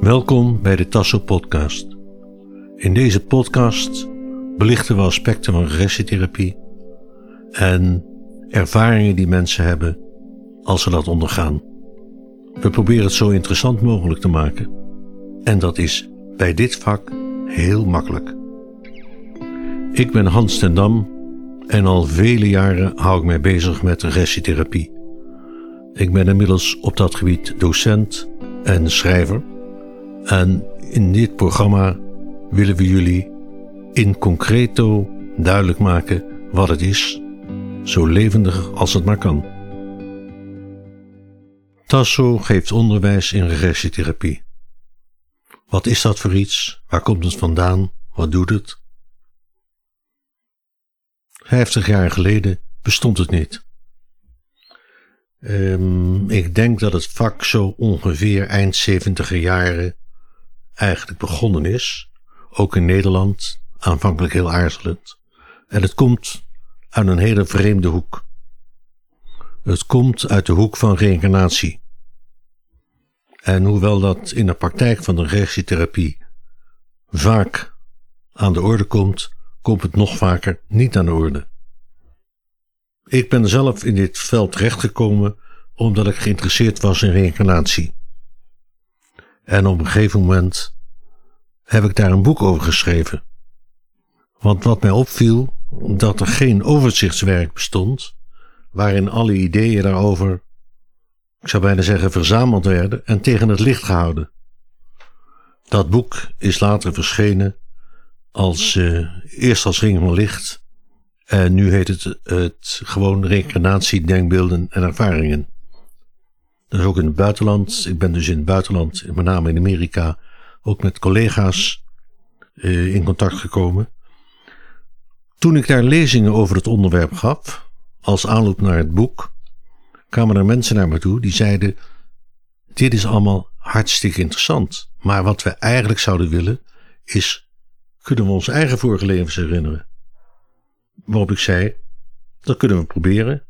Welkom bij de Tasso Podcast. In deze podcast belichten we aspecten van regressietherapie en ervaringen die mensen hebben als ze dat ondergaan. We proberen het zo interessant mogelijk te maken. En dat is bij dit vak heel makkelijk. Ik ben Hans ten Dam en al vele jaren hou ik mij bezig met regressietherapie. Ik ben inmiddels op dat gebied docent en schrijver. En in dit programma willen we jullie in concreto duidelijk maken wat het is, zo levendig als het maar kan. Tasso geeft onderwijs in regressietherapie. Wat is dat voor iets? Waar komt het vandaan? Wat doet het? Vijftig jaar geleden bestond het niet. Um, ik denk dat het vak zo ongeveer eind zeventiger jaren eigenlijk begonnen is. Ook in Nederland, aanvankelijk heel aarzelend. En het komt uit een hele vreemde hoek. Het komt uit de hoek van reïncarnatie. En hoewel dat in de praktijk van de regressietherapie vaak aan de orde komt, komt het nog vaker niet aan de orde. Ik ben zelf in dit veld terechtgekomen omdat ik geïnteresseerd was in reïncarnatie. En op een gegeven moment heb ik daar een boek over geschreven. Want wat mij opviel, dat er geen overzichtswerk bestond, waarin alle ideeën daarover, ik zou bijna zeggen, verzameld werden en tegen het licht gehouden. Dat boek is later verschenen als, uh, eerst als Ring van Licht en nu heet het, het gewoon reïncarnatie, denkbeelden en ervaringen. Is ook in het buitenland. Ik ben dus in het buitenland, met name in Amerika, ook met collega's uh, in contact gekomen. Toen ik daar lezingen over het onderwerp gaf, als aanloop naar het boek, kwamen er mensen naar me toe die zeiden: Dit is allemaal hartstikke interessant. Maar wat we eigenlijk zouden willen, is: kunnen we ons eigen vorige levens herinneren? Waarop ik zei: Dat kunnen we proberen.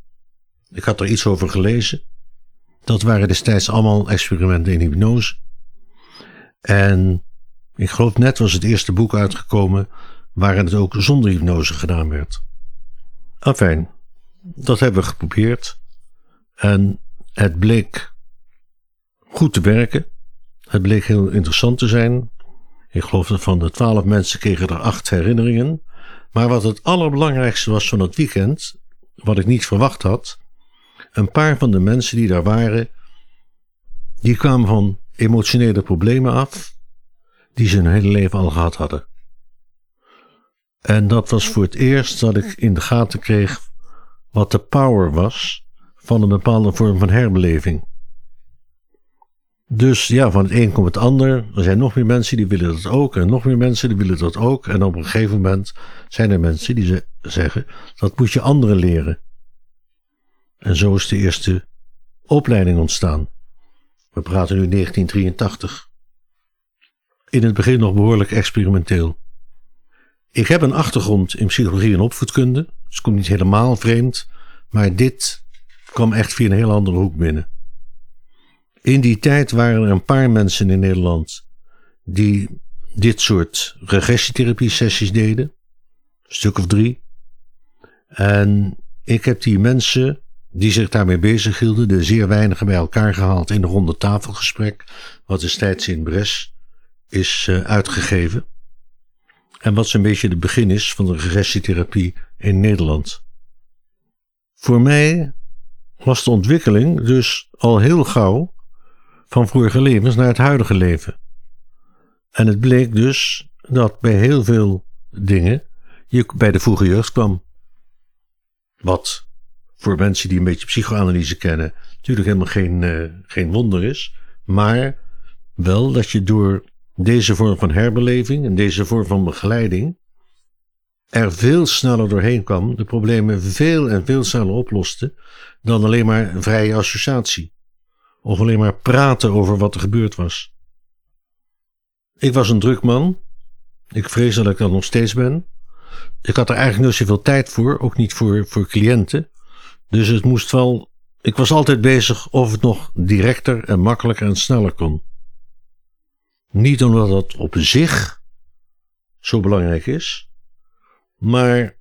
Ik had er iets over gelezen. Dat waren destijds allemaal experimenten in hypnose. En ik geloof net was het eerste boek uitgekomen waarin het ook zonder hypnose gedaan werd. Afijn, dat hebben we geprobeerd. En het bleek goed te werken. Het bleek heel interessant te zijn. Ik geloof dat van de twaalf mensen kregen er acht herinneringen. Maar wat het allerbelangrijkste was van het weekend, wat ik niet verwacht had, een paar van de mensen die daar waren, die kwamen van emotionele problemen af, die ze hun hele leven al gehad hadden. En dat was voor het eerst dat ik in de gaten kreeg wat de power was van een bepaalde vorm van herbeleving. Dus ja, van het een komt het ander. Er zijn nog meer mensen die willen dat ook. En nog meer mensen die willen dat ook. En op een gegeven moment zijn er mensen die ze zeggen: dat moet je anderen leren. En zo is de eerste opleiding ontstaan. We praten nu 1983. In het begin nog behoorlijk experimenteel. Ik heb een achtergrond in psychologie en opvoedkunde. Dus het komt niet helemaal vreemd. Maar dit kwam echt via een heel andere hoek binnen. In die tijd waren er een paar mensen in Nederland die dit soort regressietherapie sessies deden. Een stuk of drie. En ik heb die mensen die zich daarmee bezighielden, de zeer weinigen bij elkaar gehaald in een ronde tafelgesprek, wat destijds in Bres is uh, uitgegeven. En wat zo'n beetje het begin is van de regressietherapie in Nederland. Voor mij was de ontwikkeling dus al heel gauw van vorige levens naar het huidige leven. En het bleek dus dat bij heel veel dingen je bij de vroege jeugd kwam. Wat voor mensen die een beetje psychoanalyse kennen natuurlijk helemaal geen, uh, geen wonder is. Maar wel dat je door deze vorm van herbeleving en deze vorm van begeleiding er veel sneller doorheen kwam, de problemen veel en veel sneller oploste dan alleen maar vrije associatie. Of alleen maar praten over wat er gebeurd was. Ik was een druk man. Ik vrees dat ik dat nog steeds ben. Ik had er eigenlijk nooit zoveel tijd voor, ook niet voor, voor cliënten. Dus het moest wel. Ik was altijd bezig of het nog directer en makkelijker en sneller kon. Niet omdat dat op zich zo belangrijk is, maar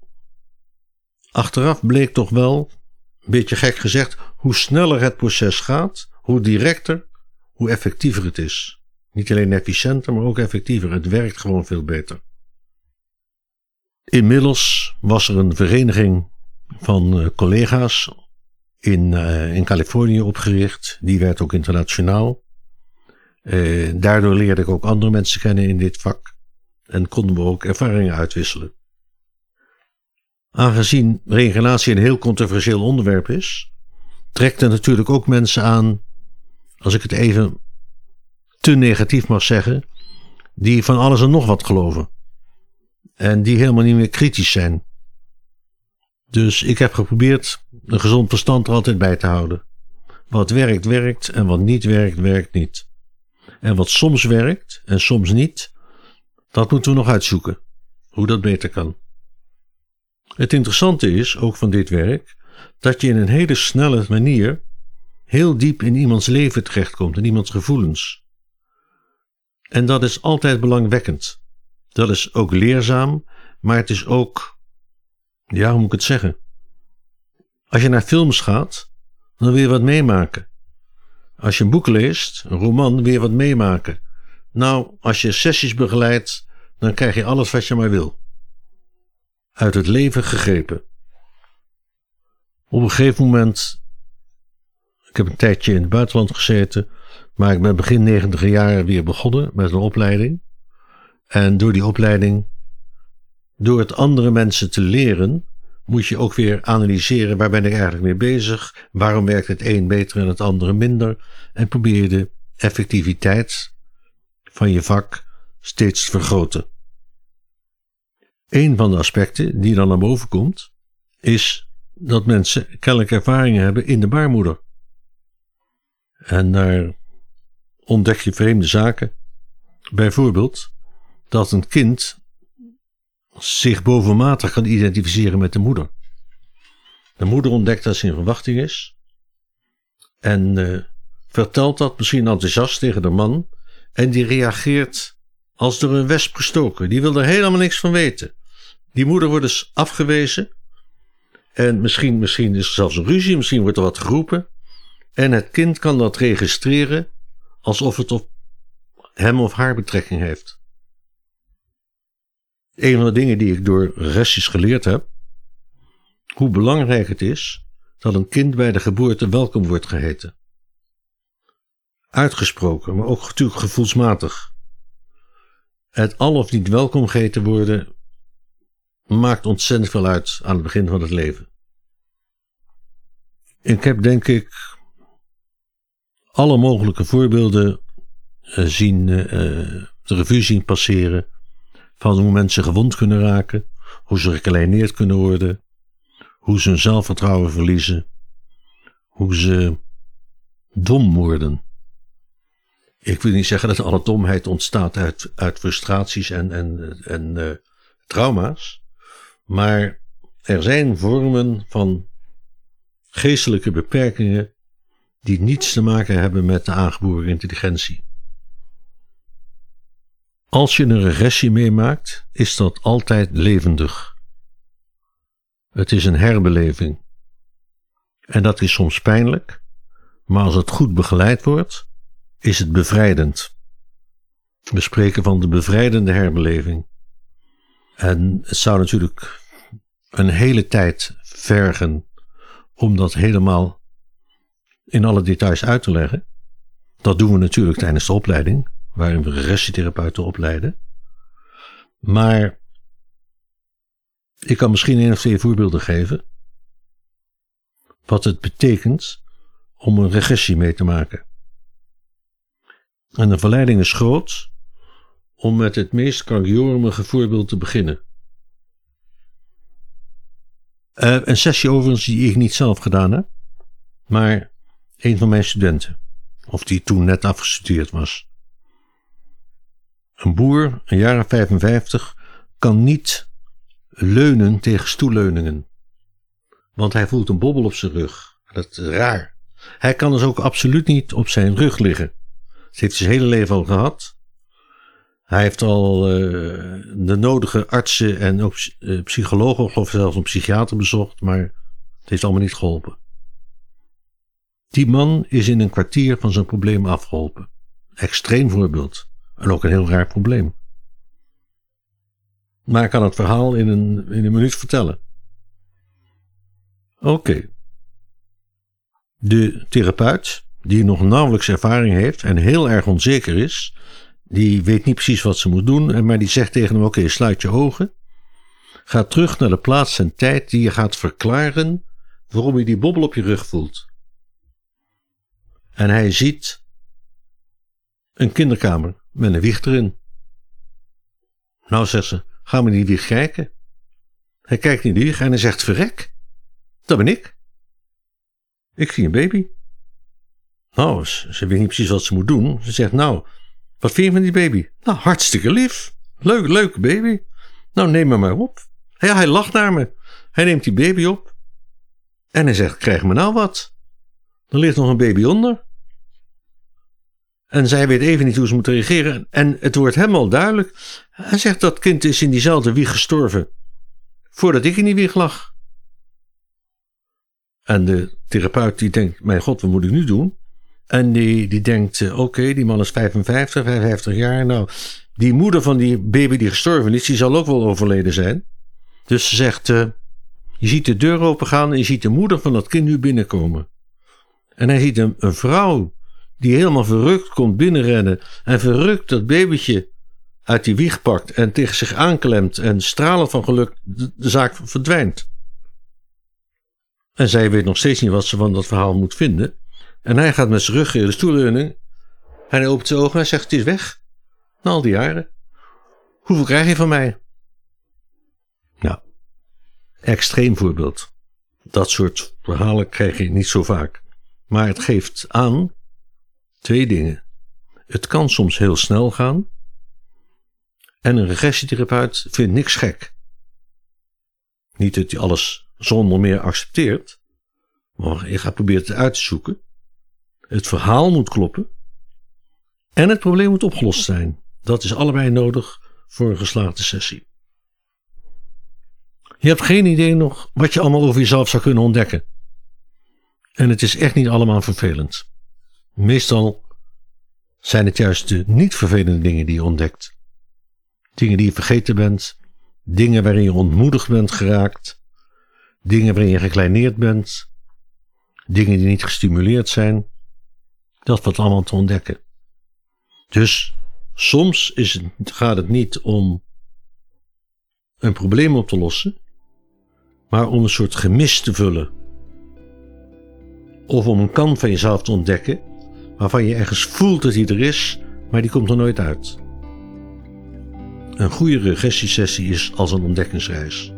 achteraf bleek toch wel, een beetje gek gezegd, hoe sneller het proces gaat, hoe directer, hoe effectiever het is. Niet alleen efficiënter, maar ook effectiever. Het werkt gewoon veel beter. Inmiddels was er een vereniging van eh, collega's in, uh, in Californië opgericht. Die werd ook internationaal. Uh, daardoor leerde ik ook andere mensen kennen in dit vak en konden we ook ervaringen uitwisselen. Aangezien reïncarnatie een heel controversieel onderwerp is, trekt er natuurlijk ook mensen aan, als ik het even te negatief mag zeggen, die van alles en nog wat geloven. En die helemaal niet meer kritisch zijn. Dus ik heb geprobeerd een gezond verstand er altijd bij te houden. Wat werkt, werkt en wat niet werkt, werkt niet. En wat soms werkt en soms niet, dat moeten we nog uitzoeken. Hoe dat beter kan. Het interessante is, ook van dit werk, dat je in een hele snelle manier heel diep in iemands leven terechtkomt, in iemands gevoelens. En dat is altijd belangwekkend. Dat is ook leerzaam, maar het is ook, ja, hoe moet ik het zeggen? Als je naar films gaat, dan wil je wat meemaken. Als je een boek leest, een roman, wil je wat meemaken. Nou, als je sessies begeleidt, dan krijg je alles wat je maar wil. Uit het leven gegrepen. Op een gegeven moment, ik heb een tijdje in het buitenland gezeten, maar ik ben begin negentiger jaren weer begonnen met een opleiding. En door die opleiding, door het andere mensen te leren, moet je ook weer analyseren waar ben ik eigenlijk mee bezig, waarom werkt het een beter en het andere minder en probeer je de effectiviteit van je vak steeds te vergroten. Een van de aspecten die dan naar boven komt, is dat mensen kennelijk ervaringen hebben in de baarmoeder. En daar ontdek je vreemde zaken. Bijvoorbeeld dat een kind zich bovenmatig kan identificeren met de moeder. De moeder ontdekt dat ze in verwachting is en uh, vertelt dat misschien enthousiast tegen de man en die reageert als door een wesp gestoken. Die wil er helemaal niks van weten. Die moeder wordt dus afgewezen en misschien, misschien is er zelfs een ruzie, misschien wordt er wat geroepen en het kind kan dat registreren alsof het op hem of haar betrekking heeft. Een van de dingen die ik door restjes geleerd heb, hoe belangrijk het is dat een kind bij de geboorte welkom wordt geheten. Uitgesproken, maar ook natuurlijk gevoelsmatig. Het al of niet welkom geheten worden maakt ontzettend veel uit aan het begin van het leven. Ik heb denk ik alle mogelijke voorbeelden uh, zien, uh, de revue zien passeren van hoe mensen gewond kunnen raken, hoe ze gekleineerd kunnen worden, hoe ze hun zelfvertrouwen verliezen, hoe ze dom worden. Ik wil niet zeggen dat alle domheid ontstaat uit, uit frustraties en, en, en uh, trauma's, maar er zijn vormen van geestelijke beperkingen die niets te maken hebben met de aangeboren intelligentie. Als je een regressie meemaakt, is dat altijd levendig. Het is een herbeleving. En dat is soms pijnlijk, maar als het goed begeleid wordt, is het bevrijdend. We spreken van de bevrijdende herbeleving. En het zou natuurlijk een hele tijd vergen om dat helemaal in alle details uit te leggen. Dat doen we natuurlijk tijdens de opleiding waarin we regressietherapeuten opleiden. Maar ik kan misschien één of twee voorbeelden geven. Wat het betekent om een regressie mee te maken. En de verleiding is groot om met het meest krankjormige voorbeeld te beginnen. Uh, een sessie overigens die ik niet zelf gedaan heb, maar een van mijn studenten, of die toen net afgestudeerd was. Een boer, een jaar of 55, kan niet leunen tegen stoelleuningen. Want hij voelt een bobbel op zijn rug. Dat is raar. Hij kan dus ook absoluut niet op zijn rug liggen. Dat heeft zijn hele leven al gehad. Hij heeft al uh, de nodige artsen en ook uh, psychologen, of zelfs een psychiater bezocht, maar het heeft allemaal niet geholpen. Die man is in een kwartier van zijn probleem afgeholpen. Extreem voorbeeld. En ook een heel raar probleem. Maar ik kan het verhaal in een, in een minuut vertellen. Oké. De therapeut, die nog nauwelijks ervaring heeft en heel erg onzeker is, die weet niet precies wat ze moet doen, maar die zegt tegen hem: Oké, sluit je ogen. Ga terug naar de plaats en tijd die je gaat verklaren waarom je die bobbel op je rug voelt. En hij ziet een kinderkamer met een wieg erin. Nou, zegt ze, ga maar die wieg kijken. Hij kijkt in die wieg en hij zegt, verrek, dat ben ik. Ik zie een baby. Nou, ze, weet niet precies wat ze moet doen. Ze zegt, nou, wat vind je van die baby? Nou, hartstikke lief. Leuk, leuke baby. Nou, neem me maar op. Ja, hij lacht naar me. Hij neemt die baby op. En hij zegt, krijg me nou wat. Er ligt nog een baby onder. En zij weet even niet hoe ze moet reageren. En het wordt hem al duidelijk. Hij zegt dat kind is in diezelfde wieg gestorven. Voordat ik in die wieg lag. En de therapeut die denkt, mijn god, wat moet ik nu doen? En die, die denkt, eh, oké, die man is 55, 55 jaar. Nou, die moeder van die baby die gestorven is, die zal ook wel overleden zijn. Dus ze zegt, uh, je ziet de deur opengaan en je ziet de moeder van dat kind nu binnenkomen. En hij ziet een, een vrouw die helemaal verrukt komt binnenrennen en verrukt dat babytje uit die wieg pakt en tegen zich aanklemt en stralen van geluk de, zaak verdwijnt. En zij weet nog steeds niet wat ze van dat verhaal moet vinden. En hij gaat met zijn rug in de stoelleuning. Hij opent zijn ogen en zegt: Het is weg. Na al die jaren. Hoeveel krijg je van mij? Nou, extreem voorbeeld. Dat soort verhalen krijg je niet zo vaak. Maar het geeft aan Twee dingen. Het kan soms heel snel gaan. En een regressietherapeut vindt niks gek. Niet dat hij alles zonder meer accepteert, maar je gaat proberen het uit te zoeken. Het verhaal moet kloppen. En het probleem moet opgelost zijn. Dat is allebei nodig voor een geslaagde sessie. Je hebt geen idee nog wat je allemaal over jezelf zou kunnen ontdekken. En het is echt niet allemaal vervelend. Meestal zijn het juist de niet vervelende dingen die je ontdekt. Dingen die je vergeten bent, dingen waarin je ontmoedigd bent geraakt, dingen waarin je gekleineerd bent, dingen die niet gestimuleerd zijn. Dat valt allemaal te ontdekken. Dus soms is het, gaat het niet om een probleem op te lossen, maar om een soort gemis te vullen. Of om een kant van jezelf te ontdekken waarvan je ergens voelt dat hij er is, maar die komt er nooit uit. Een goede regressiesessie is als een ontdekkingsreis.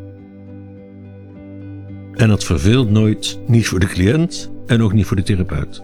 En dat verveelt nooit, niet voor de cliënt en ook niet voor de therapeut.